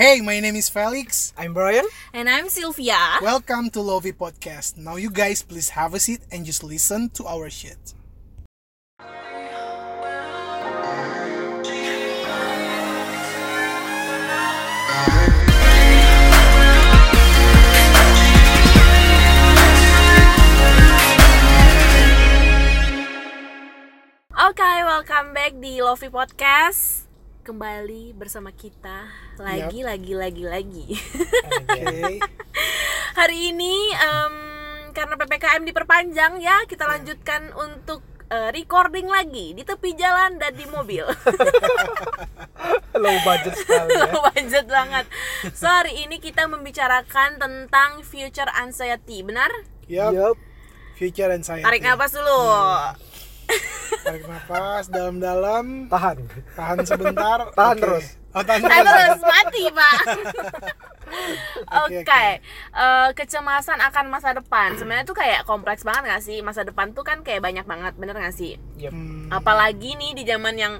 Hey, my name is Felix. I'm Brian. And I'm Sylvia. Welcome to Lovey Podcast. Now, you guys, please have a seat and just listen to our shit. Oke, welcome back di Lovey Podcast. Kembali bersama kita lagi, lagi, lagi, lagi. Okay. Hari ini em, karena ppkm diperpanjang ya, kita lanjutkan untuk eh, recording lagi di tepi jalan dan di mobil. Low budget sekali ya. Budget banget. So hari ini kita membicarakan tentang future anxiety, benar? Yup. Yup. Future anxiety. Tarik nafas dulu. Tarik nafas dalam-dalam. Tahan. Tahan sebentar. Tahan Oke. terus. Oh, tahan terus mati, Pak. Oke, Oke, oke. Eh, kecemasan akan masa depan. Sebenarnya tuh kayak kompleks banget gak sih? Masa depan tuh kan kayak banyak banget, bener gak sih? Yup. Hmm, Apalagi nih di zaman yang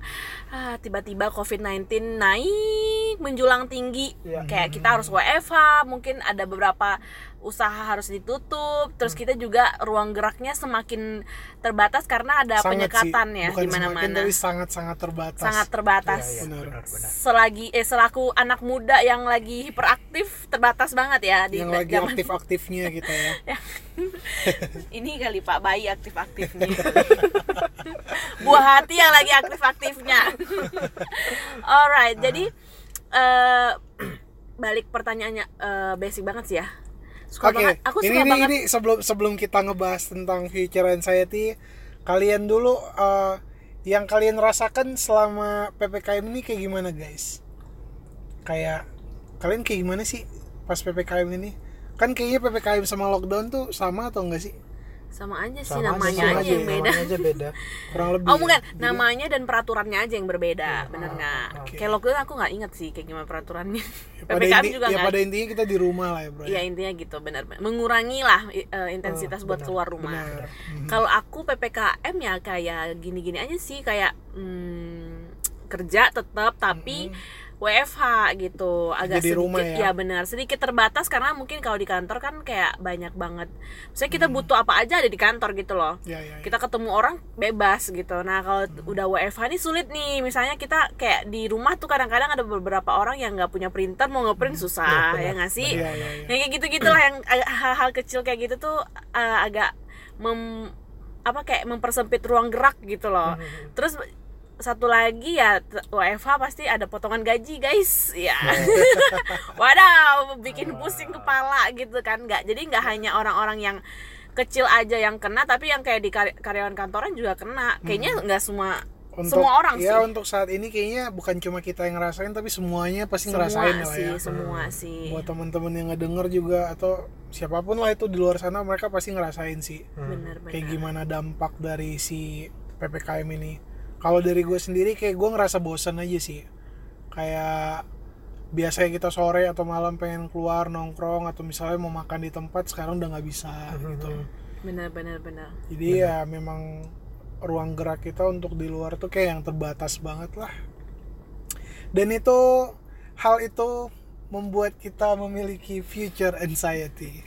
ah, tiba-tiba COVID-19 naik menjulang tinggi. Iya. Kayak kita harus WFH, mungkin ada beberapa usaha harus ditutup. Terus kita juga ruang geraknya semakin terbatas karena ada sangat penyekatan sih. ya di mana-mana. tapi sangat-sangat terbatas. Sangat terbatas. Iya, iya, Benar. benar, benar. Selagi eh selaku anak muda yang lagi hiperaktif terbatas banget ya di Yang lagi zaman aktif-aktifnya kita ya. ini kali Pak bayi aktif-aktifnya. Buah hati yang lagi aktif-aktifnya. Alright, jadi eh balik pertanyaannya eh, basic banget sih ya. Suka Oke, banget. Aku ini suka ini, banget. ini sebelum sebelum kita ngebahas tentang future anxiety, kalian dulu eh, yang kalian rasakan selama ppkm ini kayak gimana guys? Kayak kalian kayak gimana sih pas ppkm ini? Kan kayaknya ppkm sama lockdown tuh sama atau enggak sih? Sama aja sih Sama namanya sama aja yang beda. Namanya aja beda. Kurang lebih. Oh ya? bukan, Jadi- namanya dan peraturannya aja yang berbeda, bener nggak? oke. Kayak lockdown aku nggak inget sih kayak gimana peraturannya. ya, pada PPKM inti- juga ya pada intinya kita di rumah lah ya bro. Iya intinya gitu, benar. Mengurangi lah eh, intensitas buat benar, keluar rumah. Mhm. Kalau aku ppkm ya kayak gini-gini aja sih, kayak hmm, kerja tetap tapi WFH gitu, agak Jadi sedikit rumah ya? benar, sedikit terbatas karena mungkin kalau di kantor kan kayak banyak banget. Misalnya kita butuh apa aja ada di kantor gitu loh. Ya, ya, ya. Kita ketemu orang bebas gitu. Nah kalau udah WFH ini sulit nih. Misalnya kita kayak di rumah tuh kadang-kadang ada beberapa orang yang nggak punya printer mau ngeprint susah ya nggak sih? Iya, iya, iya. yang kayak gitu gitulah yang hal-hal kecil kayak gitu tuh uh, agak mem apa kayak mempersempit ruang gerak gitu loh terus satu lagi ya WFH pasti ada potongan gaji guys. Ya. Wadaw bikin pusing kepala gitu kan nggak. Jadi nggak hanya orang-orang yang kecil aja yang kena tapi yang kayak di kar- karyawan kantoran juga kena. Kayaknya nggak semua semua orang ya sih. untuk saat ini kayaknya bukan cuma kita yang ngerasain tapi semuanya pasti semua ngerasain lah sih ya. semua sih. Buat teman-teman yang ngedenger juga atau siapa pun lah itu di luar sana mereka pasti ngerasain sih. Bener-bener kayak gimana dampak dari si ppkm ini kalau dari gue sendiri kayak gue ngerasa bosan aja sih kayak biasanya kita sore atau malam pengen keluar nongkrong atau misalnya mau makan di tempat sekarang udah nggak bisa gitu bener-bener bener jadi ya memang ruang gerak kita untuk di luar tuh kayak yang terbatas banget lah dan itu hal itu membuat kita memiliki future anxiety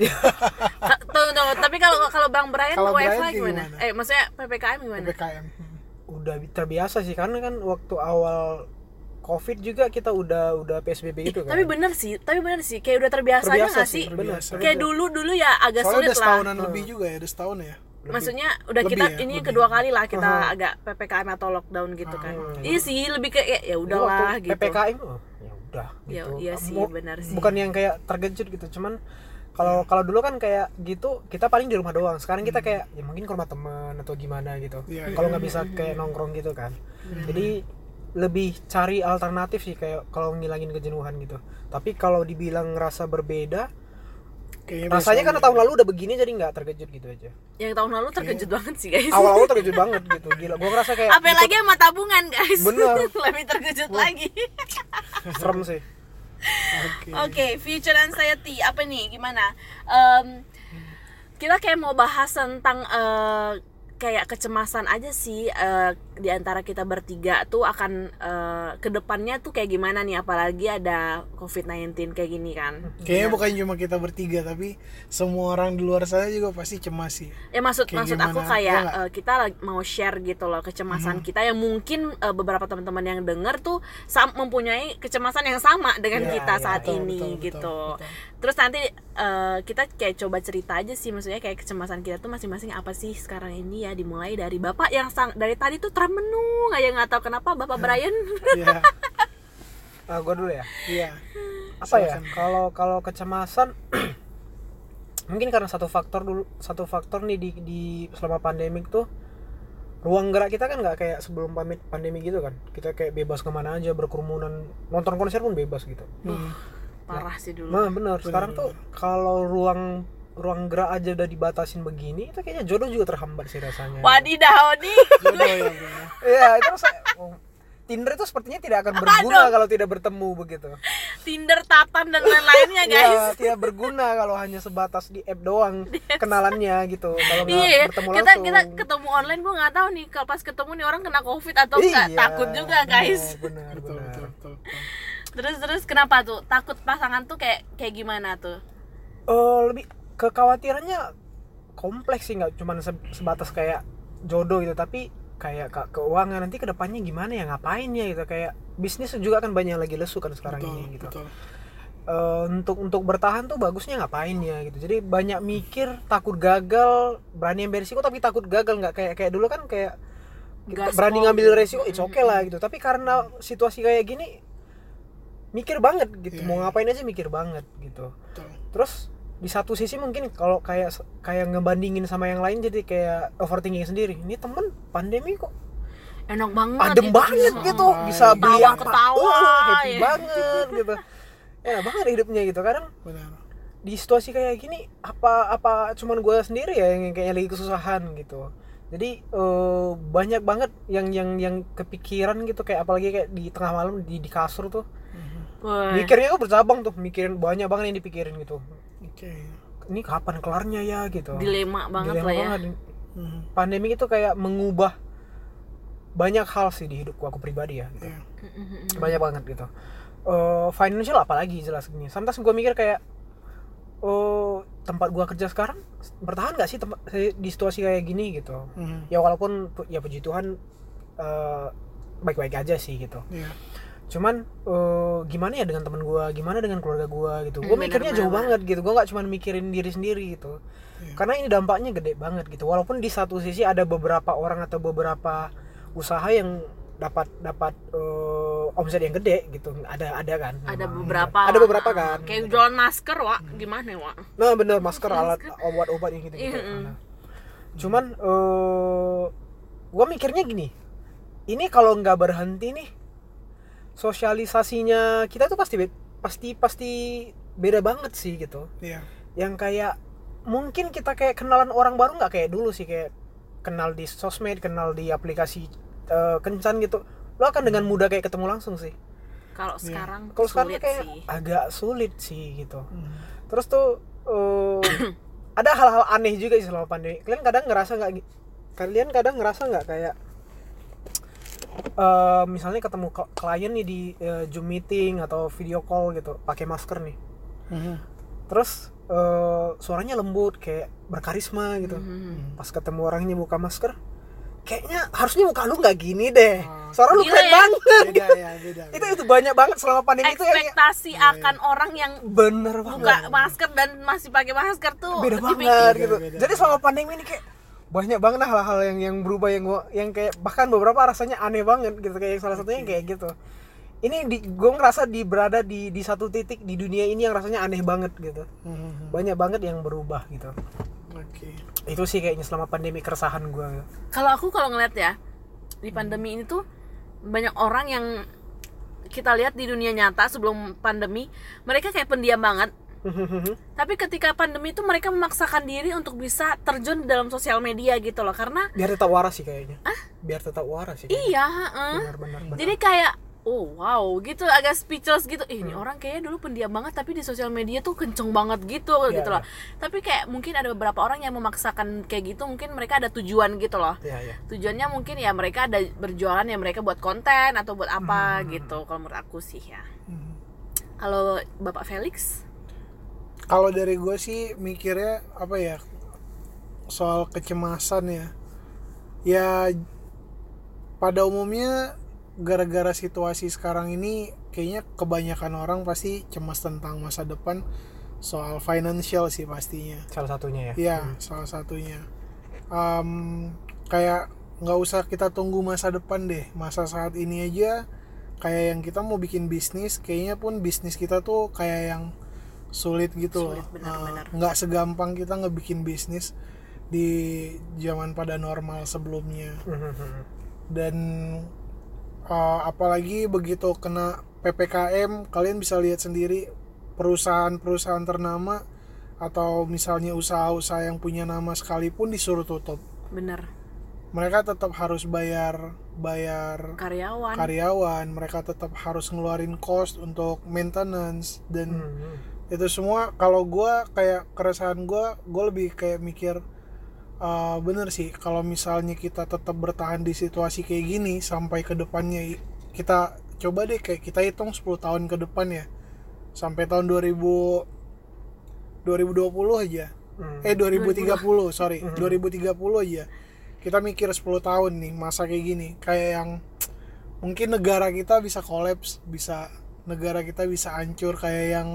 Tunggu, tunggu. Tapi kalau kalau Bang Brian Kalau WFH gimana? gimana? Eh, maksudnya PPKM gimana? ppkm Udah terbiasa sih karena kan waktu awal Covid juga kita udah udah PSBB gitu kan. Tapi bener sih, tapi bener sih, kayak udah terbiasa, aja Terbiasa nggak sih, sih? bener. Terbiasa. Kayak dulu dulu ya agak soalnya sulit udah lah. setahunan lebih juga ya udah setahun ya Maksudnya udah Lebih kita ya, ini lebih. kedua kali lah kita agak PPKM atau lockdown gitu kan. Iya sih, lebih ke ya, ya udahlah gitu. PPKM oh, ya udah Ya, gitu. iya sih, benar sih. Bukan yang kayak terkejut gitu, cuman kalau kalau dulu kan kayak gitu kita paling di rumah doang. Sekarang kita kayak ya mungkin ke rumah teman atau gimana gitu. Iya, Kalau nggak bisa kayak nongkrong gitu kan. Jadi lebih cari alternatif sih kayak kalau ngilangin kejenuhan gitu. Tapi kalau dibilang ngerasa berbeda, kayaknya rasanya karena tahun lalu udah begini jadi nggak terkejut gitu aja. Yang tahun lalu terkejut banget sih guys. Awal-awal terkejut banget gitu. Gila, gua ngerasa kayak Apalagi sama tabungan guys. Bener. lebih terkejut lagi. serem sih. Oke. Oke, future anxiety apa nih? Gimana? Em, kita kayak mau bahas tentang eh, kayak kecemasan aja sih. Eh, di antara kita bertiga tuh akan eh, ke depannya tuh kayak gimana nih apalagi ada COVID-19 kayak gini kan Kayaknya bukan cuma kita bertiga tapi semua orang di luar sana juga pasti cemas sih. ya maksud Kayak maksud aku gimana? kayak Iya nggak? eh, kita lagi mau share gitu loh kecemasan kita yang mungkin eh, beberapa teman-teman yang denger tuh sam- mempunyai kecemasan yang sama dengan Iya, kita iya, saat betul, ini betul, gitu betul, betul. terus nanti eh, kita kayak coba cerita aja sih maksudnya kayak kecemasan kita tuh masing-masing apa sih sekarang ini ya dimulai dari bapak yang sang dari tadi tuh termenung aja nggak tahu kenapa bapak Brian. Iya, ah gue dulu ya? Iya. apa ya? Kalau kalau kecemasan mungkin karena satu faktor dulu satu faktor nih di, di selama pandemik tuh ruang gerak kita kan nggak kayak sebelum pamit pandemi gitu kan? Kita kayak bebas ke mana aja berkerumunan. Nonton konser pun bebas gitu. Hmm. parah sih dulu. Nah benar sekarang tuh kalau ruang ruang gerak aja udah dibatasin begini itu kayaknya jodoh juga terhambat sih rasanya wadidaw nih Jodoh ya, bro. Iya itu saya oh, Tinder itu sepertinya tidak akan berguna kalau tidak bertemu begitu Tinder Tatan dan lain-lainnya guys Iya, tidak berguna kalau hanya sebatas di app doang kenalannya gitu. Kalau nggak Iya, bertemu kita langsung. kita ketemu online gue nggak tahu nih kalau pas ketemu nih orang kena covid atau enggak Iya, takut juga guys. Benar, Betul, benar. betul, betul, betul. Terus terus kenapa tuh takut pasangan tuh kayak kayak gimana tuh? Oh, lebih kekhawatirannya kompleks sih nggak cuma se- sebatas kayak jodoh gitu tapi kayak ke- keuangan nanti ke depannya gimana ya ngapain ya gitu kayak bisnis juga kan banyak lagi lesu kan sekarang Betul, ini gitu betul. Eh, untuk untuk bertahan tuh bagusnya ngapain ya gitu jadi banyak mikir takut gagal berani ambil resiko tapi takut gagal nggak kayak kayak dulu kan kayak berani gitu. ngambil resiko it's okay lah gitu tapi karena situasi kayak gini mikir banget gitu Iya, mau iya. ngapain aja mikir banget gitu betul. terus di satu sisi mungkin kalau kayak kayak ngebandingin sama yang lain jadi kayak overthinking sendiri ini temen pandemi kok Enak banget. adem hidupnya. banget gitu Santai. bisa beli Ketawa, apa ketawa, uh, happy ya. banget gitu enak banget hidupnya gitu kadang Benar. di situasi kayak gini apa apa cuman gue sendiri ya yang kayaknya lagi kesusahan gitu jadi eh, banyak banget yang yang yang kepikiran gitu kayak apalagi kayak di tengah malam di di kasur tuh Woi. mikirnya tuh bercabang tuh mikirin banyak banget yang dipikirin gitu Oke. ini kapan kelarnya ya gitu Dilema banget Dilema lah ya. banget. Hmm. pandemi itu kayak mengubah banyak hal sih di hidupku aku pribadi ya gitu. Iya. banyak banget gitu Eh, financial apalagi jelas gini sometimes gue mikir kayak oh tempat gua kerja sekarang bertahan gak sih tempat di situasi kayak gini gitu Hmm. ya walaupun pu- ya puji Tuhan eh, baik-baik aja sih gitu Iya. Cuman eh, gimana ya dengan temen gua gimana dengan keluarga gua gitu gue Hmm, mikirnya jauh banget. banget gitu gue nggak cuman mikirin diri sendiri gitu Iya. karena ini dampaknya gede banget gitu walaupun di satu sisi ada beberapa orang atau beberapa usaha yang dapat dapat eh, omset yang gede gitu ada ada kan Ada memang. beberapa. ada beberapa kan Kayak jualan masker, Wak. Gimana, Wak? nah bener masker alat obat-obat yang gitu gitu mm. cuman eh gue mikirnya gini ini kalau nggak berhenti nih sosialisasinya kita tuh pasti pasti pasti beda banget sih gitu Iya. yang kayak mungkin kita kayak kenalan orang baru nggak kayak dulu sih kayak kenal di sosmed kenal di aplikasi eh, kencan gitu lo akan dengan mudah kayak ketemu langsung sih Kalau Iya. sekarang kalau sekarang sulit kayak sih. agak sulit sih gitu Hmm. terus tuh eh, ada hal-hal aneh juga sih selama pandemi kalian kadang ngerasa nggak kalian kadang ngerasa nggak kayak eh, misalnya ketemu kl- klien nih di eh, zoom meeting atau video call gitu pakai masker nih Hmm. terus eh, suaranya lembut kayak berkarisma gitu Mhm. pas ketemu orangnya buka masker kayaknya harusnya muka lu nggak gini deh Oh. suara lu Gila keren ya. banget Beda ya, beda. itu itu banyak banget selama pandemi itu Ekspektasi Iya, akan orang yang bener banget buka masker dan masih pakai masker tuh beda banget Beda, gitu. beda. Jadi selama pandemi ini kayak banyak banget lah hal-hal yang yang berubah yang gua yang kayak bahkan beberapa rasanya aneh banget gitu kayak salah satunya kayak gitu. Ini di gue ngerasa di berada di di satu titik di dunia ini yang rasanya aneh banget gitu. Hmm. Banyak banget yang berubah gitu. Oke. Itu sih kayaknya selama pandemi keresahan gua. Kalau aku kalau ngeliat ya di pandemi ini tuh banyak orang yang kita lihat di dunia nyata sebelum pandemi mereka kayak pendiam banget. Tapi ketika pandemi itu mereka memaksakan diri untuk bisa terjun dalam sosial media gitu loh karena Biar tetap waras sih kayaknya. Biar tetap waras sih. kayaknya. iya, heeh. Benar benar benar. Jadi kayak oh wow gitu agak speechless gitu Ih, ini orang kayaknya dulu pendiam banget tapi di sosial media tuh kenceng banget gitu Iya, gitu loh tapi kayak mungkin ada beberapa orang yang memaksakan kayak gitu mungkin mereka ada tujuan gitu loh Iya, iya. tujuannya mungkin ya mereka ada berjualan ya mereka buat konten atau buat apa gitu kalau menurut aku sih ya Hmm. kalau bapak Felix kalau dari gue sih mikirnya apa ya soal kecemasan ya ya pada umumnya gara-gara situasi sekarang ini kayaknya kebanyakan orang pasti cemas tentang masa depan soal financial sih pastinya Salah satunya ya. Iya, salah satunya. Em, kayak nggak usah kita tunggu masa depan deh, masa saat ini aja. Kayak yang kita mau bikin bisnis, kayaknya pun bisnis kita tuh kayak yang sulit gitu Sulit, loh. benar, Eh, benar. Nggak segampang kita ngebikin bisnis di zaman pada normal sebelumnya. Mhm. Dan eh, apalagi begitu kena ppkm, kalian bisa lihat sendiri perusahaan-perusahaan ternama atau misalnya usaha-usaha yang punya nama sekalipun disuruh tutup bener mereka tetap harus bayar bayar karyawan karyawan mereka tetap harus ngeluarin cost untuk maintenance dan Mhm. Itu semua kalau gua kayak keresahan gua gue lebih kayak mikir uh, bener sih kalau misalnya kita tetap bertahan di situasi kayak gini sampai ke depannya kita coba deh kayak kita hitung 10 tahun ke depan ya. Sampai tahun 2000 2020 aja. Mhm. eh 2030 sorry 2030 aja. Kita mikir 10 tahun nih masa kayak gini. Kayak yang mungkin negara kita bisa kolaps bisa negara kita bisa hancur kayak yang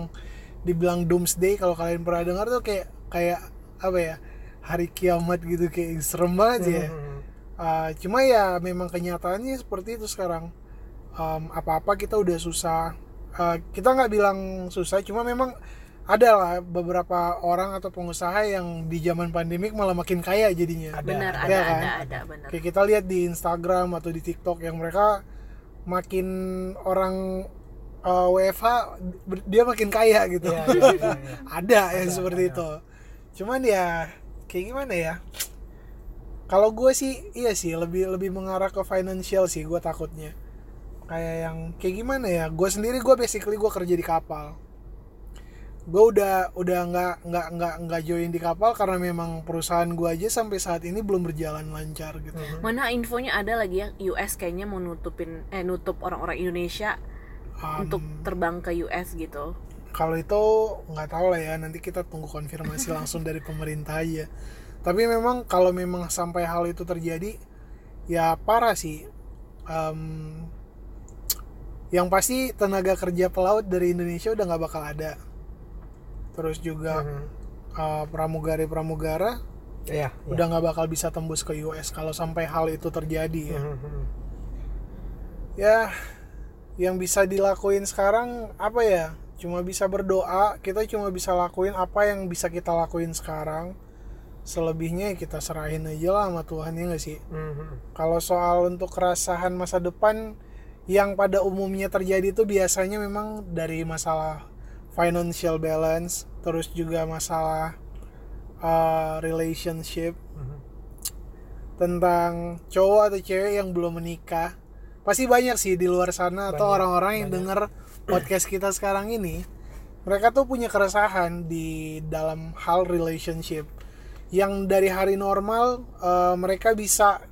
dibilang doomsday kalau kalian pernah dengar tuh kayak kayak apa ya hari kiamat gitu kayak serem banget ya. Mhm. Uh, cuma ya memang kenyataannya seperti itu sekarang. Um, apa-apa kita udah susah. Uh, kita nggak bilang susah cuma memang ada lah beberapa orang atau pengusaha yang di zaman pandemik malah makin kaya jadinya. Ada, bener ada, ada ya ada kan? ada bener kayak kita lihat di Instagram atau di TikTok yang mereka makin orang uh, WFH ber- dia makin kaya gitu. Iya, iya, iya, iya. ada yang seperti itu. Cuman ya kayak gimana ya? Kalau gue sih iya sih lebih lebih mengarah ke financial sih gue takutnya. Kayak yang kayak gimana ya? Gue sendiri gue basically gue kerja di kapal. Gue udah udah nggak nggak nggak nggak join di kapal karena memang perusahaan gue aja sampai saat ini belum berjalan lancar gitu. Mana infonya ada lagi ya? US kayaknya mau nutupin eh nutup orang-orang Indonesia Um, untuk terbang ke US gitu kalau itu nggak tahu lah ya nanti kita tunggu konfirmasi langsung dari pemerintah aja tapi memang kalau memang sampai hal itu terjadi ya parah sih Em, yang pasti tenaga kerja pelaut dari Indonesia udah nggak bakal ada terus juga Mhm. eh, pramugari-pramugara Iya, iya. udah nggak bakal bisa tembus ke US kalau sampai hal itu terjadi ya Mhm. ya yang bisa dilakuin sekarang apa ya cuma bisa berdoa kita cuma bisa lakuin apa yang bisa kita lakuin sekarang selebihnya ya kita serahin aja lah sama Tuhan ya nggak sih Mhm. kalau soal untuk keresahan masa depan yang pada umumnya terjadi itu biasanya memang dari masalah financial balance terus juga masalah uh, relationship Mhm. tentang cowok atau cewek yang belum menikah pasti banyak sih di luar sana atau Banyak, orang-orang yang denger podcast kita sekarang ini. Mereka tuh punya keresahan di dalam hal relationship. Yang dari hari normal eh, mereka bisa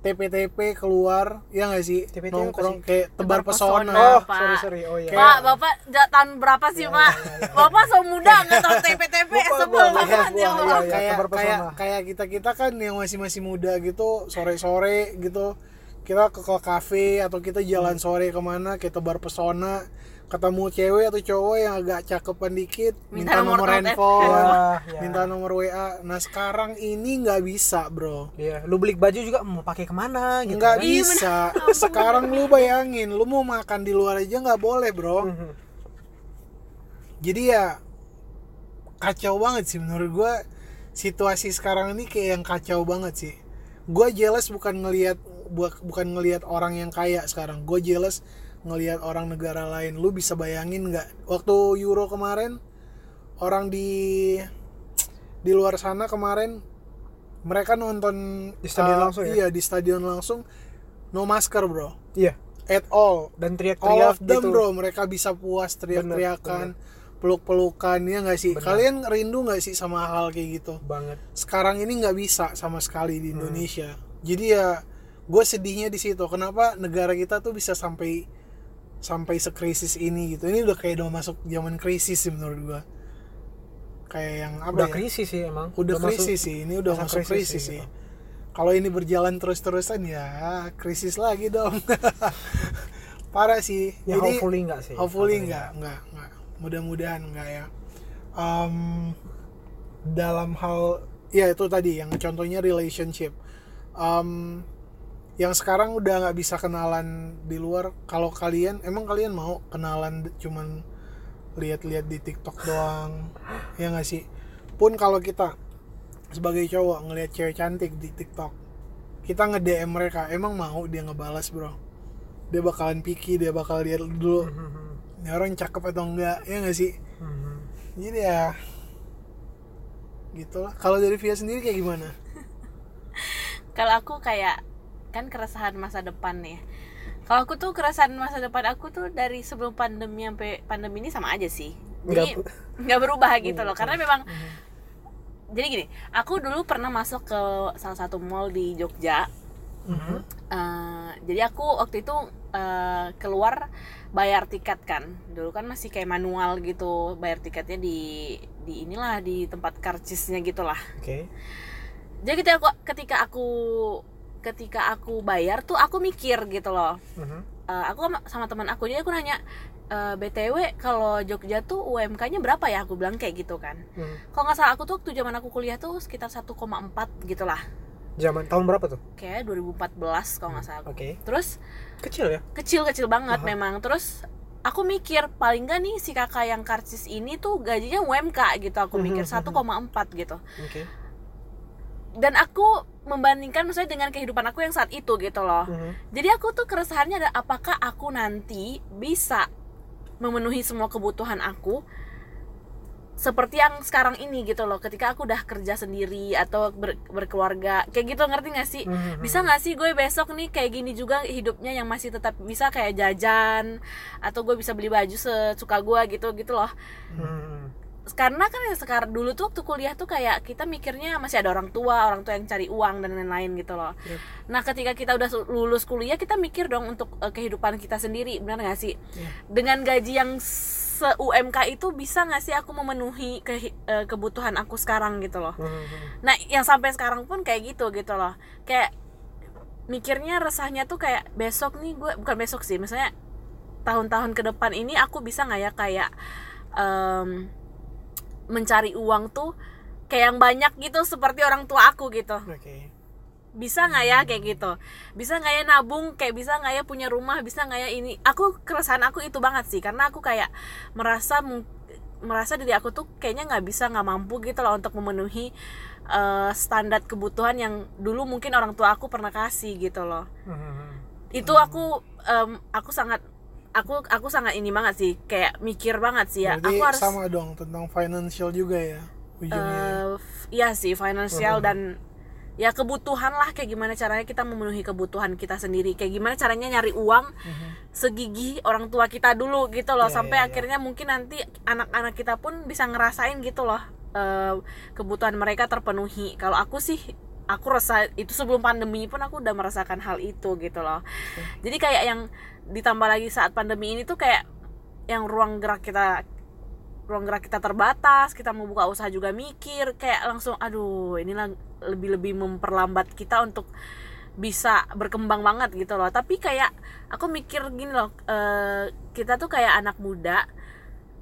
TP-TP keluar ya nggak sih? TP-TP nongkrong kayak tebar Tebar pesona, pesona. Oh, Pak. sorry sorry. Oh iya. Pak, Bapak tahun berapa sih, Pak? Bapak so muda nggak tahu TP-TP sebel banget ya, kayak kayak kita kita kan yang masih masih muda gitu sore sore gitu kita ke, ke kafe atau kita jalan Hmm. sore ke mana kita tebar pesona ketemu cewek atau cowok yang agak cakepan dikit minta, Minta nomor, nomor handphone Ya, ya. minta nomor WA nah sekarang ini nggak bisa bro Iya, lu beli baju juga mau pakai ke mana gitu. nggak kan? bisa sekarang lu bayangin lu mau makan di luar aja nggak boleh bro Mhm. jadi ya kacau banget sih menurut gue situasi sekarang ini kayak yang kacau banget sih gue jealous bukan ngelihat bukan ngelihat orang yang kaya sekarang. Gue jealous ngelihat orang negara lain. Lu bisa bayangin nggak? Waktu Euro kemarin orang di di luar sana kemarin mereka nonton Di stadion uh, langsung ya? iya di stadion langsung no masker bro. Iya. at all. Dan all teriak-teriak of them gitu. bro. Mereka bisa puas teriak-teriakan peluk-pelukan ya nggak sih? Kalian rindu nggak sih sama hal kayak gitu? Banget. Sekarang ini nggak bisa sama sekali Hmm. di Indonesia. Jadi ya gue sedihnya di situ kenapa negara kita tuh bisa sampai sampai sekrisis ini gitu. Ini udah kayak udah masuk zaman krisis sih menurut gue kayak yang apa udah ya? krisis sih emang. Udah, masuk- krisis sih ini udah masuk krisis krisis, sih, sih. gitu. kalau ini berjalan terus-terusan ya krisis lagi dong. Parah sih. Ya jadi hopefully enggak sih. hopefully enggak enggak enggak mudah-mudahan enggak ya. Em, dalam hal ya itu tadi yang contohnya relationship. Em, yang sekarang udah nggak bisa kenalan di luar kalau kalian emang kalian mau kenalan cuman lihat-lihat di TikTok doang? Ya nggak sih? Pun kalau kita sebagai cowok ngelihat cewek cantik di TikTok kita nge DM mereka emang mau? Dia ngebalas bro. Dia bakalan picky dia bakal lihat dulu Mhm. ini orang cakep atau enggak? Ya nggak sih? Mhm. jadi ya gitulah. Kalau dari Via sendiri kayak gimana? Kalau aku kayak kan keresahan masa depan nih. Kalau aku tuh keresahan masa depan aku tuh dari sebelum pandemi sampai pandemi ini sama aja sih. Jadi Nggak- berubah gitu loh karena memang Mhm. jadi gini aku dulu pernah masuk ke salah satu mall di Jogja. Mhm. Eh, jadi aku waktu itu eh, keluar bayar tiket kan. Dulu kan masih kayak manual gitu bayar tiketnya di di inilah di tempat karcisnya gitulah. Oke. Jadi ketika aku ketika aku ketika aku bayar tuh aku mikir gitu loh. Mhm. Eh, aku sama, sama teman aku jadi aku nanya "Eh, btw kalau Jogja tuh UMK-nya berapa ya? Aku bilang kayak gitu kan. Mhm. kalau nggak salah aku tuh waktu zaman aku kuliah tuh sekitar 1,4 gitulah. Zaman tahun berapa tuh? Kayak 2014 kalau nggak salah oke. Terus kecil ya? kecil-kecil banget Aha. memang. Terus aku mikir paling nggak nih si kakak yang karcis ini tuh gajinya UMK gitu aku mikir Mhm, 1,4 gitu. Oke dan aku membandingkan misalnya dengan kehidupan aku yang saat itu gitu loh Mhm. jadi aku tuh keresahannya ada apakah aku nanti bisa memenuhi semua kebutuhan aku seperti yang sekarang ini gitu loh ketika aku udah kerja sendiri atau ber- berkeluarga kayak gitu ngerti gak sih Mhm. bisa nggak sih gue besok nih kayak gini juga hidupnya yang masih tetap bisa kayak jajan atau gue bisa beli baju sesuka gue gitu gitu loh Mhm. Karena kan sekarang dulu tuh waktu kuliah tuh kayak kita mikirnya masih ada orang tua orang tua yang cari uang dan lain-lain gitu loh Yep. nah ketika kita udah lulus kuliah kita mikir dong untuk eh, kehidupan kita sendiri benar nggak sih Iya. dengan gaji yang se UMK itu bisa nggak sih aku memenuhi ke, eh, kebutuhan aku sekarang gitu loh Mhm. Nah, yang sampai sekarang pun kayak gitu gitu loh. Kayak mikirnya resahnya tuh kayak besok nih gue bukan besok sih, misalnya tahun-tahun ke depan ini aku bisa nggak ya kayak em, mencari uang tuh kayak yang banyak gitu seperti orang tua aku gitu. oke Bisa nggak ya kayak gitu? Bisa nggak ya nabung? Kayak bisa nggak ya punya rumah? Bisa nggak ya ini? Aku keresahan aku itu banget sih karena aku kayak merasa merasa diri aku tuh kayaknya nggak bisa nggak mampu gitu loh untuk memenuhi eh, standar kebutuhan yang dulu mungkin orang tua aku pernah kasih gitu loh Mhm. itu aku em, aku sangat aku aku sangat ini banget sih kayak mikir banget sih ya. Berarti aku harus sama dong tentang financial juga ya ujungnya f- iya sih finansial dan ya kebutuhan lah kayak gimana caranya kita memenuhi kebutuhan kita sendiri. Kayak gimana caranya nyari uang segigih orang tua kita dulu gitu loh Iya, sampai iya. akhirnya mungkin nanti anak-anak kita pun bisa ngerasain gitu loh eh, kebutuhan mereka terpenuhi. Kalau aku sih aku rasa itu sebelum pandemi pun aku udah merasakan hal itu gitu loh. Jadi kayak yang ditambah lagi saat pandemi ini tuh kayak yang ruang gerak kita ruang gerak kita terbatas kita mau buka usaha juga mikir kayak langsung aduh inilah lebih-lebih memperlambat kita untuk bisa berkembang banget gitu loh. Tapi kayak aku mikir gini loh eh, kita tuh kayak anak muda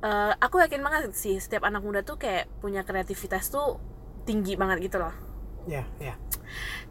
eh, aku yakin banget sih setiap anak muda tuh kayak punya kreativitas tuh tinggi banget gitu loh ya ya.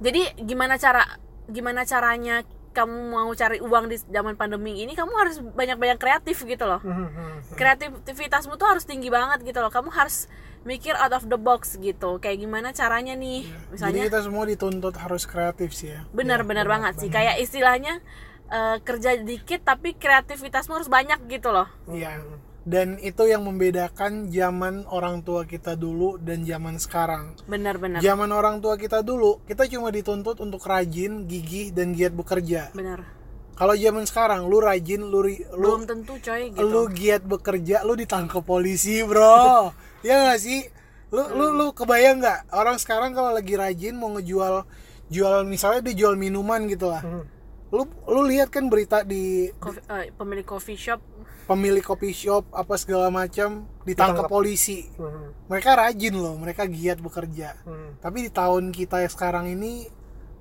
Jadi gimana cara gimana caranya kamu mau cari uang di zaman pandemi ini kamu harus banyak-banyak kreatif gitu loh. Mhm. kreativitasmu tuh harus tinggi banget gitu loh. Kamu harus mikir out of the box gitu. Kayak gimana caranya nih? Jadi misalnya kita semua dituntut harus kreatif sih ya. Benar-benar banget sih. kayak istilahnya eh, kerja dikit tapi kreativitasmu harus banyak gitu loh. Iya dan itu yang membedakan zaman orang tua kita dulu dan zaman sekarang. Benar-benar zaman orang tua kita dulu kita cuma dituntut untuk rajin gigih dan giat bekerja. Benar. Kalau zaman sekarang lu rajin lu ri- lu belum tentu coy gitu. lu giat bekerja lu ditangkap polisi bro. Ya gak sih? Lu lu lu kebayang nggak? Orang sekarang kalau lagi rajin mau ngejual jual misalnya dia jual minuman gitu lah. Hmm. lu lu lihat kan berita di Coffee- eh, pemilik coffee shop pemilik kopi shop apa segala macam ditangkap polisi. Hmm. mereka rajin loh mereka giat bekerja. Hmm. tapi di tahun kita yang sekarang ini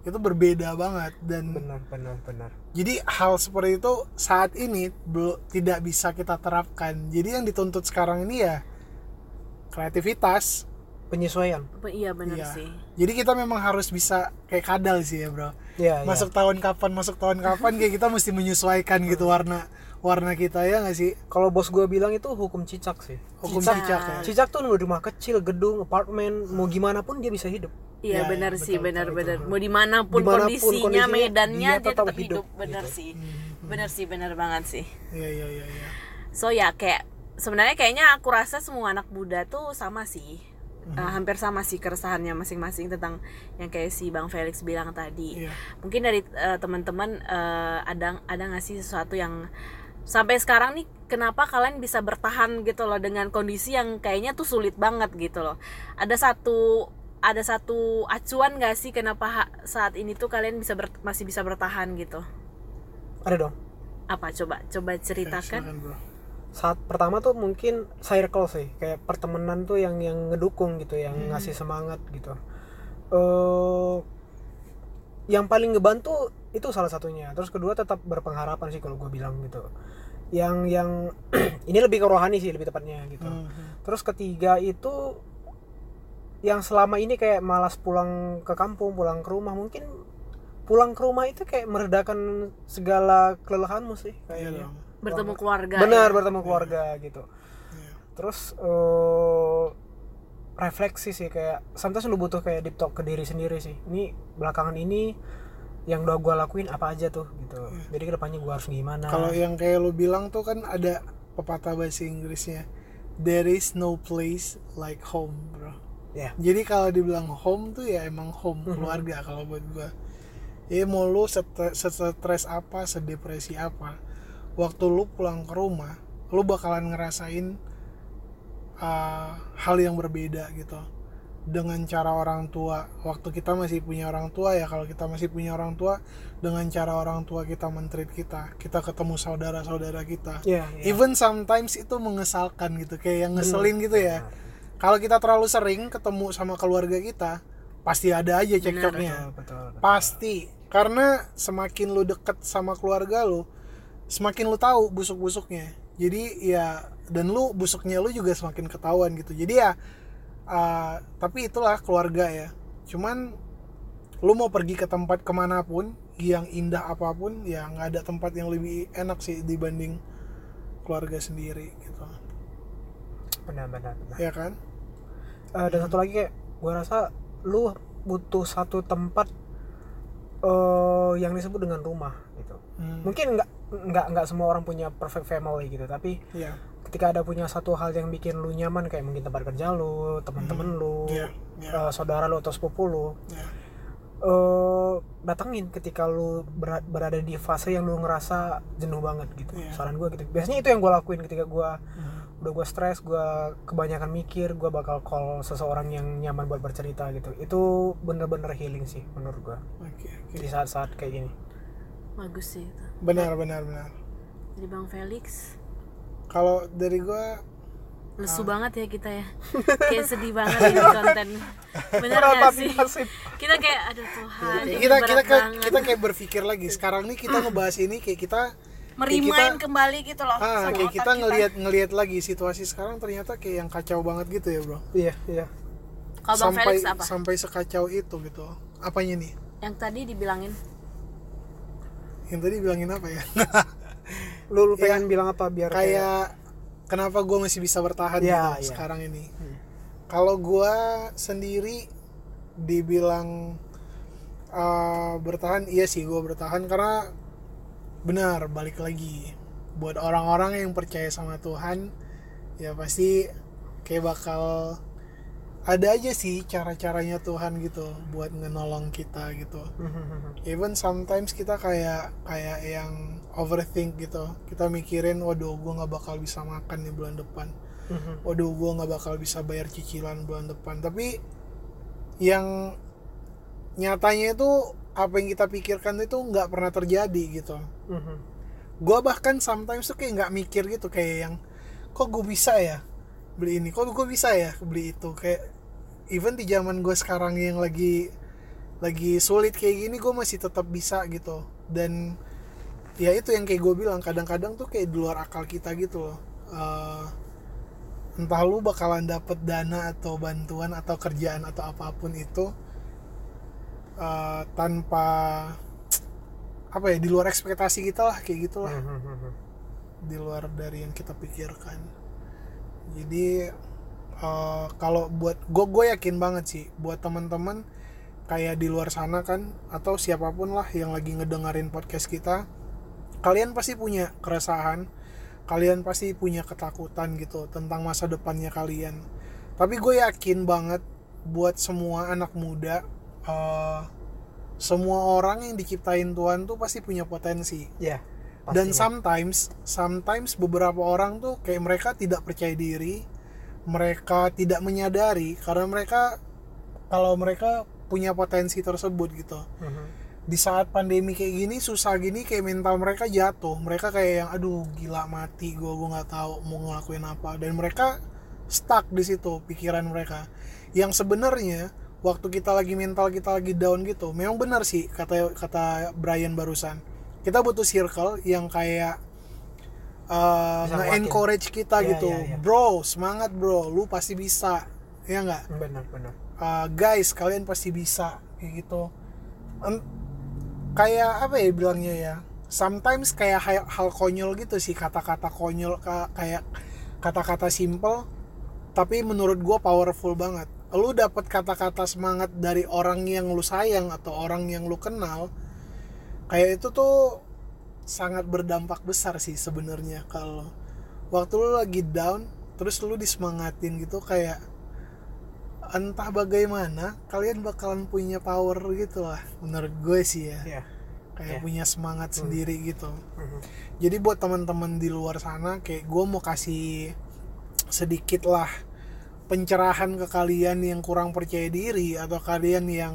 itu berbeda banget dan benar benar benar. Jadi hal seperti itu saat ini belum tidak bisa kita terapkan. Jadi yang dituntut sekarang ini ya kreativitas. Penyesuaian. Pe- iya benar Iya. sih. Jadi kita memang harus bisa kayak kadal sih ya bro. Ya masuk tahun kapan masuk tahun kapan kayak kita mesti menyesuaikan gitu warna warna kita ya nggak sih? Kalau bos gue bilang itu hukum cicak sih. Hukum Cicak. cicak ya. Cicak tuh rumah kecil gedung apartemen mau gimana pun dia bisa hidup. Iya Ya, benar ya, sih betul, benar betul, benar. mau di mana pun, Di mana pun kondisinya, kondisinya, medannya dia dia, tetap tetap hidup, hidup, benar gitu. sih benar sih benar banget sih. Iya iya iya iya. So ya kayak sebenarnya kayaknya aku rasa semua anak muda tuh sama sih. Hmm. Eh, hampir sama sih keresahannya masing-masing tentang yang kayak si bang Felix bilang tadi. Iya. Mungkin dari eh, teman-teman eh, ada ada nggak sih sesuatu yang sampai sekarang nih kenapa kalian bisa bertahan gitu loh dengan kondisi yang kayaknya tuh sulit banget gitu loh? Ada satu ada satu acuan gak sih kenapa saat ini tuh kalian bisa ber- masih bisa bertahan gitu? Ada dong. Apa? Coba coba Ya, ceritakan. saat pertama tuh mungkin circle sih kayak pertemanan tuh yang yang ngedukung gitu yang Hmm. ngasih semangat gitu. Eh yang paling ngebantu itu salah satunya. Terus kedua tetap berpengharapan sih kalau gue bilang gitu. Yang yang ini lebih ke rohani sih lebih tepatnya gitu. Mhm. terus ketiga itu yang selama ini kayak malas pulang ke kampung pulang ke rumah mungkin pulang ke rumah itu kayak meredakan segala kelelahanmu sih iya kayaknya. bertemu keluarga benar ya? bertemu keluarga gitu. Iya. terus eh, refleksi sih kayak sometimes lu butuh kayak deep talk ke diri sendiri sih. Ini belakangan ini yang udah gue lakuin apa aja tuh gitu. Jadi ke depannya gue harus gimana? Kalau yang kayak lu bilang tuh kan ada pepatah bahasa Inggrisnya there is no place like home bro. Ya. Jadi kalau dibilang home tuh ya emang home keluarga kalau buat gua. Ya mau lu stre- stres apa sedepresi apa waktu lu pulang ke rumah lu bakalan ngerasain uh, hal yang berbeda gitu dengan cara orang tua. Waktu kita masih punya orang tua ya kalau kita masih punya orang tua dengan cara orang tua kita mentreat kita kita ketemu saudara-saudara kita. Ya, ya. even sometimes itu mengesalkan gitu kayak yang ngeselin gitu ya. Kalau kita terlalu sering ketemu sama keluarga kita pasti ada aja cekcoknya. betul, betul, betul. pasti. Karena semakin lu deket sama keluarga lu semakin lu tahu busuk-busuknya. Jadi ya dan lu busuknya lu juga semakin ketahuan gitu. Jadi ya uh, tapi itulah keluarga ya. Cuman lu mau pergi ke tempat ke mana pun yang indah apa pun ya nggak ada tempat yang lebih enak sih dibanding keluarga sendiri gitu. Benar benar benar. Ya kan? Eh, dan satu lagi kayak gue rasa lu butuh satu tempat eh yang disebut dengan rumah gitu. Hmm, mungkin nggak nggak nggak semua orang punya perfect family gitu. Tapi iya ketika ada punya satu hal yang bikin lu nyaman kayak mungkin tempat kerja lu teman-teman lu Iya, iya. eh, saudara lu atau sepupu lu ya. eh datengin ketika lu ber- berada di fase yang lu ngerasa jenuh banget gitu. Iya. saran gue gitu. Biasanya itu yang gue lakuin ketika gue Hmm. udah gue stres gue kebanyakan mikir gue bakal call seseorang yang nyaman buat bercerita gitu. Itu bener-bener healing sih menurut gue oke oke. Di saat-saat kayak gini. Bagus sih itu. Benar benar benar. Jadi bang Felix kalau dari gua lesu Ah. banget ya kita ya. Kayak sedih banget ini konten. Bener gak sih? nasib. Kita kayak aduh Tuhan ini kita kita kayak- kita kayak berpikir lagi. Sekarang nih kita ngebahas ini kayak kita merimain kita- kembali gitu loh ah kayak kita. ngelihat ngelihat lagi situasi sekarang ternyata kayak yang kacau banget gitu ya bro. Iya iya. Kalau bang sampai Felix apa? sampai sekacau itu gitu. Apanya nih? Yang tadi dibilangin? Yang tadi bilangin apa ya lu, lu pengen bilang apa biar kayak kenapa gue masih bisa bertahan gitu iya. sekarang ini? Hmm. kalau gue sendiri dibilang uh, bertahan iya sih gue bertahan karena benar balik lagi. Buat orang-orang yang percaya sama Tuhan ya pasti kayak bakal ada aja sih cara-caranya Tuhan gitu buat ngenolong kita gitu. Even sometimes kita kayak kayak yang overthink gitu. Kita mikirin waduh gue nggak bakal bisa makan nih bulan depan. Waduh gue nggak bakal bisa bayar cicilan bulan depan. Tapi yang nyatanya itu apa yang kita pikirkan itu nggak pernah terjadi gitu. Gue bahkan sometimes tuh kayak nggak mikir gitu kayak yang kok gue bisa ya beli ini? Kok gue bisa ya beli itu? Kayak even di zaman gue sekarang yang lagi lagi sulit kayak gini gue masih tetap bisa gitu. Dan ya itu yang kayak gue bilang kadang-kadang tuh kayak di luar akal kita gitu loh. Eh, entah lu bakalan dapet dana atau bantuan atau kerjaan atau apa pun itu eh, tanpa apa ya di luar ekspektasi kita lah kayak gitulah di luar dari yang kita pikirkan. Jadi eh, kalau buat gue gue yakin banget sih buat teman-teman kayak di luar sana kan atau siapa pun lah yang lagi ngedengerin podcast kita kalian pasti punya keresahan kalian pasti punya ketakutan gitu tentang masa depannya kalian tapi gue yakin banget buat semua anak muda eh, semua orang yang diciptain Tuhan tuh pasti punya potensi ya dan pastinya. sometimes sometimes beberapa orang tuh kayak mereka tidak percaya diri mereka tidak menyadari karena mereka kalau mereka punya potensi tersebut gitu Mhm. Di saat pandemi kayak gini susah gini kayak mental mereka jatuh. Mereka kayak yang aduh gila mati gue gue nggak tahu mau ngelakuin apa. Dan mereka stuck di situ pikiran mereka. Yang sebenarnya waktu kita lagi mental kita lagi down gitu memang benar sih kata kata Brian barusan. Kita butuh circle yang kayak uh, nge-encourage kita Iya, gitu. iya, iya. bro semangat bro. Lu pasti bisa. Ya nggak? Benar benar. Uh, guys kalian pasti bisa kayak gitu kayak apa ya bilangnya ya sometimes kayak hal, hal konyol gitu sih kata-kata konyol ka- kayak kata-kata simple tapi menurut gua powerful banget. Lu dapat kata-kata semangat dari orang yang lu sayang atau orang yang lu kenal kayak itu tuh sangat berdampak besar sih sebenarnya kalau waktu lu lagi down terus lu disemangatin gitu kayak entah bagaimana kalian bakalan punya power gitu lah menurut gue sih ya ya kayak Iya. punya semangat Hmm. sendiri gitu Mhm. jadi buat teman-teman di luar sana kayak gue mau kasih sedikit lah pencerahan ke kalian yang kurang percaya diri atau kalian yang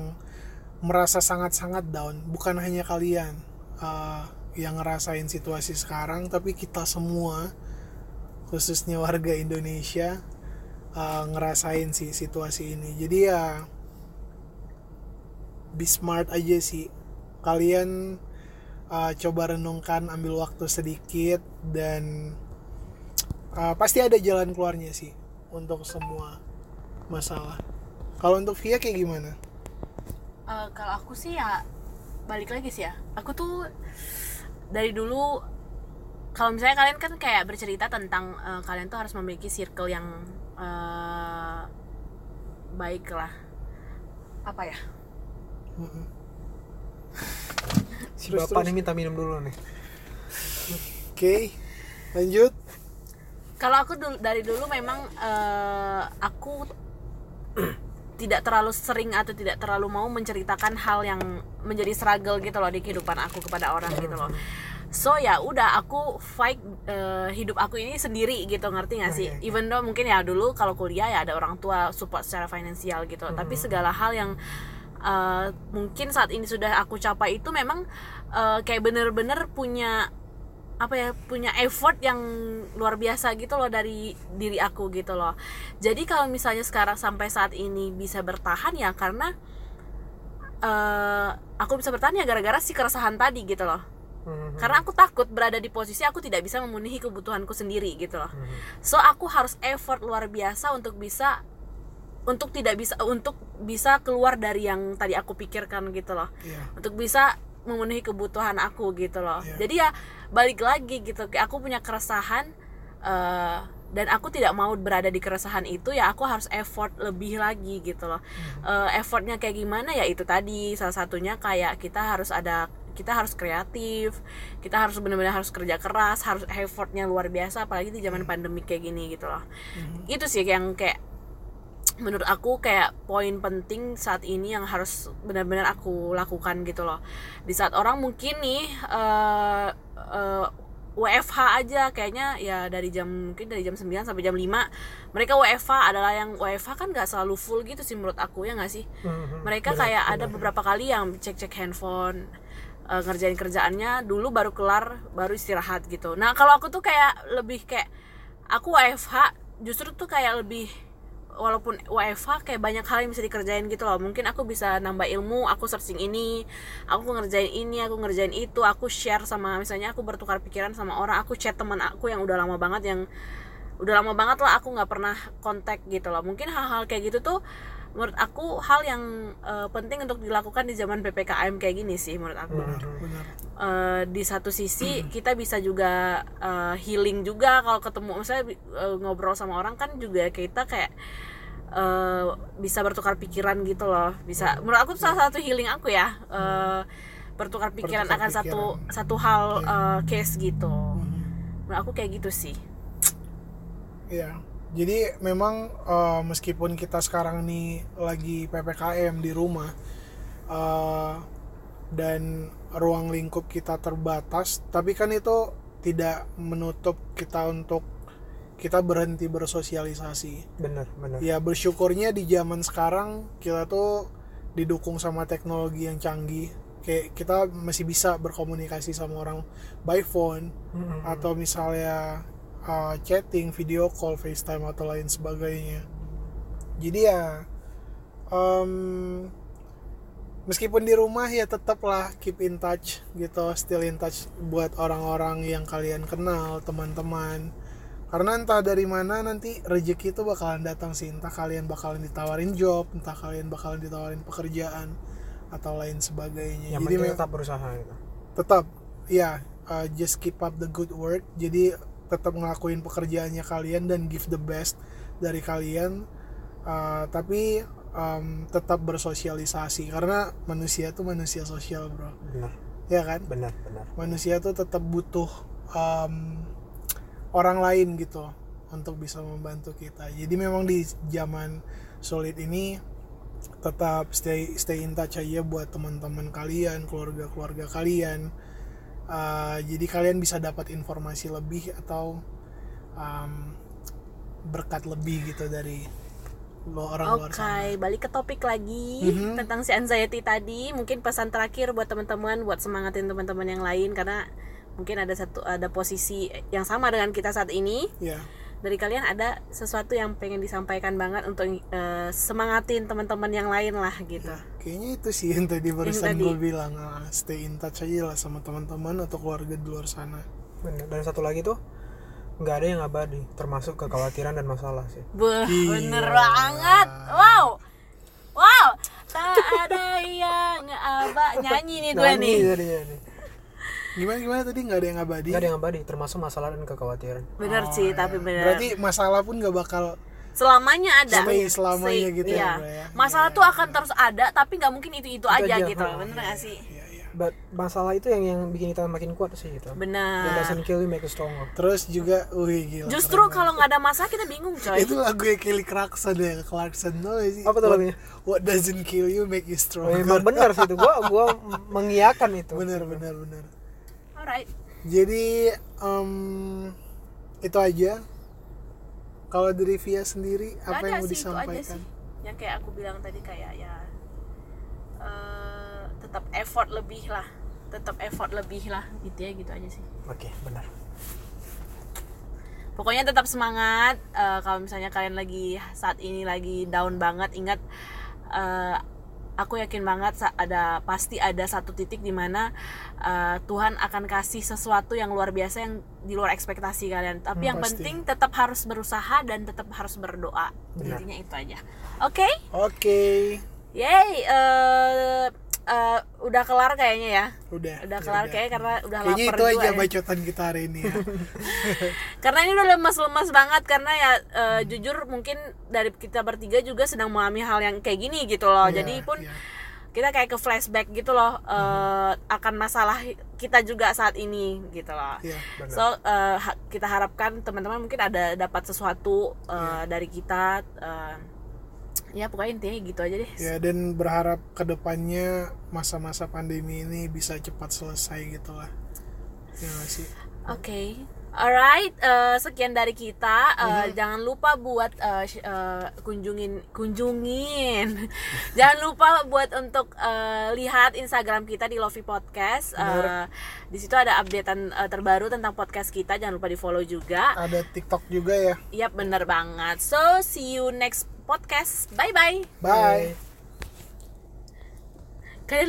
merasa sangat-sangat down bukan hanya kalian uh, yang ngerasain situasi sekarang tapi kita semua khususnya warga Indonesia uh, ngerasain sih situasi ini. Jadi ya be smart aja sih. Kalian uh, coba renungkan ambil waktu sedikit dan uh, pasti ada jalan keluarnya sih untuk semua masalah. Kalau untuk Via kayak gimana? Eh, kalau aku sih ya balik lagi sih ya. Aku tuh dari dulu kalau misalnya kalian kan kayak bercerita tentang eh, kalian tuh harus memiliki circle yang eh, baik lah apa ya? Si Terus, bapak terus. nih minta minum dulu nih. Oke lanjut. Kalau aku dulu, dari dulu memang eh, aku tidak terlalu sering atau tidak terlalu mau menceritakan hal yang menjadi struggle gitu loh di kehidupan aku kepada orang gitu loh so ya udah aku fight eh, hidup aku ini sendiri gitu ngerti gak sih? Oke, oke. even though mungkin ya dulu kalau kuliah ya ada orang tua support secara finansial gitu. Tapi segala hal yang eh, mungkin saat ini sudah aku capai itu memang eh, kayak bener-bener punya apa ya punya effort yang luar biasa gitu loh dari diri aku gitu loh. Jadi kalau misalnya sekarang sampai saat ini bisa bertahan ya karena eh aku bisa bertahan ya gara-gara si keresahan tadi gitu loh Mhm. karena aku takut berada di posisi aku tidak bisa memenuhi kebutuhanku sendiri gitu loh Mhm. so aku harus effort luar biasa untuk bisa untuk tidak bisa untuk bisa keluar dari yang tadi aku pikirkan gitu loh Iya. untuk bisa memenuhi kebutuhan aku gitu loh Iya. jadi ya balik lagi gitu aku punya keresahan eh, dan aku tidak mau berada di keresahan itu ya aku harus effort lebih lagi gitu loh Eh, effortnya kayak gimana ya itu tadi salah satunya kayak kita harus ada kita harus kreatif kita harus benar-benar harus kerja keras harus effortnya luar biasa apalagi di zaman pandemi kayak gini gitu loh. Itu sih yang kayak menurut aku kayak poin penting saat ini yang harus benar-benar aku lakukan gitu loh. Di saat orang mungkin nih eh, eh, WFH aja kayaknya ya dari jam mungkin dari jam 9 sampai jam 5 mereka WFH adalah yang WFH kan nggak selalu full gitu sih menurut aku ya nggak sih? Mhm. mereka Benar, kayak ada beberapa kali yang cek-cek handphone eh, ngerjain kerjaannya dulu baru kelar baru istirahat gitu. Nah kalau aku tuh kayak lebih kayak aku WFH justru tuh kayak lebih walaupun WFH kayak banyak hal yang bisa dikerjain gitu loh. Mungkin aku bisa nambah ilmu aku searching ini aku ngerjain ini aku ngerjain itu aku share sama misalnya aku bertukar pikiran sama orang aku chat teman aku yang udah lama banget yang udah lama banget lah aku nggak pernah kontak gitu loh. Mungkin hal-hal kayak gitu tuh menurut aku hal yang eh, penting untuk dilakukan di zaman ppkm kayak gini sih menurut aku. Benar benar. Eh, di satu sisi kita bisa juga eh, healing juga kalau ketemu misalnya eh, ngobrol sama orang kan juga kita kayak eh, bisa bertukar pikiran gitu loh. Bisa menurut aku tuh salah satu healing aku ya eh, bertukar pikiran Bertukar akan satu pikiran. satu hal eh, case gitu. Mhm. menurut aku kayak gitu sih. Iya. Jadi memang eh, meskipun kita sekarang nih lagi PPKM di rumah eh, dan ruang lingkup kita terbatas, tapi kan itu tidak menutup kita untuk kita berhenti bersosialisasi. benar benar Ya bersyukurnya di zaman sekarang kita tuh didukung sama teknologi yang canggih. Kayak kita masih bisa berkomunikasi sama orang by phone Mhm. atau misalnya uh, chatting, video call, FaceTime atau lain sebagainya. Jadi ya um, meskipun di rumah ya tetaplah keep in touch gitu, still in touch buat orang-orang yang kalian kenal, teman-teman. Karena entah dari mana nanti rezeki itu bakalan datang sih, entah kalian bakalan ditawarin job, entah kalian bakalan ditawarin pekerjaan atau lain sebagainya. yang Jadi tetap berusaha gitu tetap ya uh, just keep up the good work jadi tetap ngelakuin pekerjaannya kalian dan give the best dari kalian Uh, tapi um, tetap bersosialisasi. Karena manusia tuh manusia sosial bro. Benar. Ya kan? Benar benar. Manusia tuh tetap butuh um, orang lain gitu untuk bisa membantu kita. Jadi memang di zaman sulit ini tetap stay stay in touch aja buat teman-teman kalian keluarga keluarga kalian Uh, jadi kalian bisa dapat informasi lebih atau um, berkat lebih gitu dari lo orang luar Oke, sana balik ke topik lagi Mhm. tentang si anxiety tadi. Mungkin pesan terakhir buat teman-teman, buat semangatin teman-teman yang lain karena mungkin ada satu ada posisi yang sama dengan kita saat ini. ya Dari kalian ada sesuatu yang pengen disampaikan banget untuk eh, semangatin teman-teman yang lain lah gitu. kayaknya itu sih yang tadi barusan gue bilang ah, stay in touch aja lah sama teman-teman atau keluarga di luar sana benar dan satu lagi tuh nggak ada yang abadi termasuk kekhawatiran dan masalah sih Beuh, Gila. bener banget. Wow. Wow. Tak ada yang apa nyanyi nih gue Nyanyi nih. jadinya nih. Gimana gimana? Tadi nggak ada yang abadi nggak ada yang abadi termasuk masalah dan kekhawatiran. Bener Oh, sih, ya. tapi bener. berarti masalah pun nggak bakal selamanya ada. Stay selamanya Stay- gitu ya, iya. Bro, ya. masalah Iya, tuh iya, akan terus ada tapi nggak mungkin itu itu aja, aja. gitu Oh, bener nggak sih? Iya, iya. But masalah itu yang yang bikin kita makin kuat sih gitu. It benar doesn't kill you make you stronger. Terus juga wih gila justru kalau nggak ada masalah kita bingung coy. Itu lagu yang Kelly Clarkson ya Clarkson tuh sih? Apa tuh What- lagunya? what doesn't kill you make you oh, strong emang benar sih itu. Gua gua mengiyakan itu. Bener bener bener alright jadi em, itu aja. Kalau dari Via sendiri Nggak apa yang mau sih, itu aja disampaikan? sih. yang kayak aku bilang tadi kayak ya eh, tetap effort lebih lah. Tetap effort lebih lah gitu ya gitu aja sih. Oke benar. Pokoknya tetap semangat Eh, kalau misalnya kalian lagi saat ini lagi down banget ingat eh, aku yakin banget ada pasti ada satu titik di mana eh, Tuhan akan kasih sesuatu yang luar biasa yang di luar ekspektasi kalian. Tapi Hmm, yang pasti. penting tetap harus berusaha dan tetap harus berdoa. Intinya itu aja. Oke? Oke. Yeay, eh, eh, udah kelar kayaknya ya. udah Udah kelar udah. kayak karena udah kayaknya lapar itu juga aja ya. bacotan kita hari ini ya Karena ini udah lemas-lemas banget karena ya eh, jujur mungkin dari kita bertiga juga sedang mengalami hal yang kayak gini gitu loh. Iya, Jadi pun iya. kita kayak ke flashback gitu loh eh, akan masalah kita juga saat ini gitu loh. Iya, benar So ha- kita harapkan teman-teman mungkin ada dapat sesuatu eh, Iya. dari kita eh, ya pokoknya intinya gitu aja deh ya dan berharap ke depannya masa-masa pandemi ini bisa cepat selesai gitu lah ya nggak sih Oke, alright. eh, sekian dari kita. Eh, Mhm. Jangan lupa buat sh- eh, kunjungin, kunjungin. jangan lupa buat untuk eh, lihat Instagram kita di Lofi Podcast. Bener. di situ ada updatean eh, terbaru tentang podcast kita. Jangan lupa di follow juga. ada TikTok juga ya Yap, bener banget. So see you next podcast. Bye bye. bye Kalian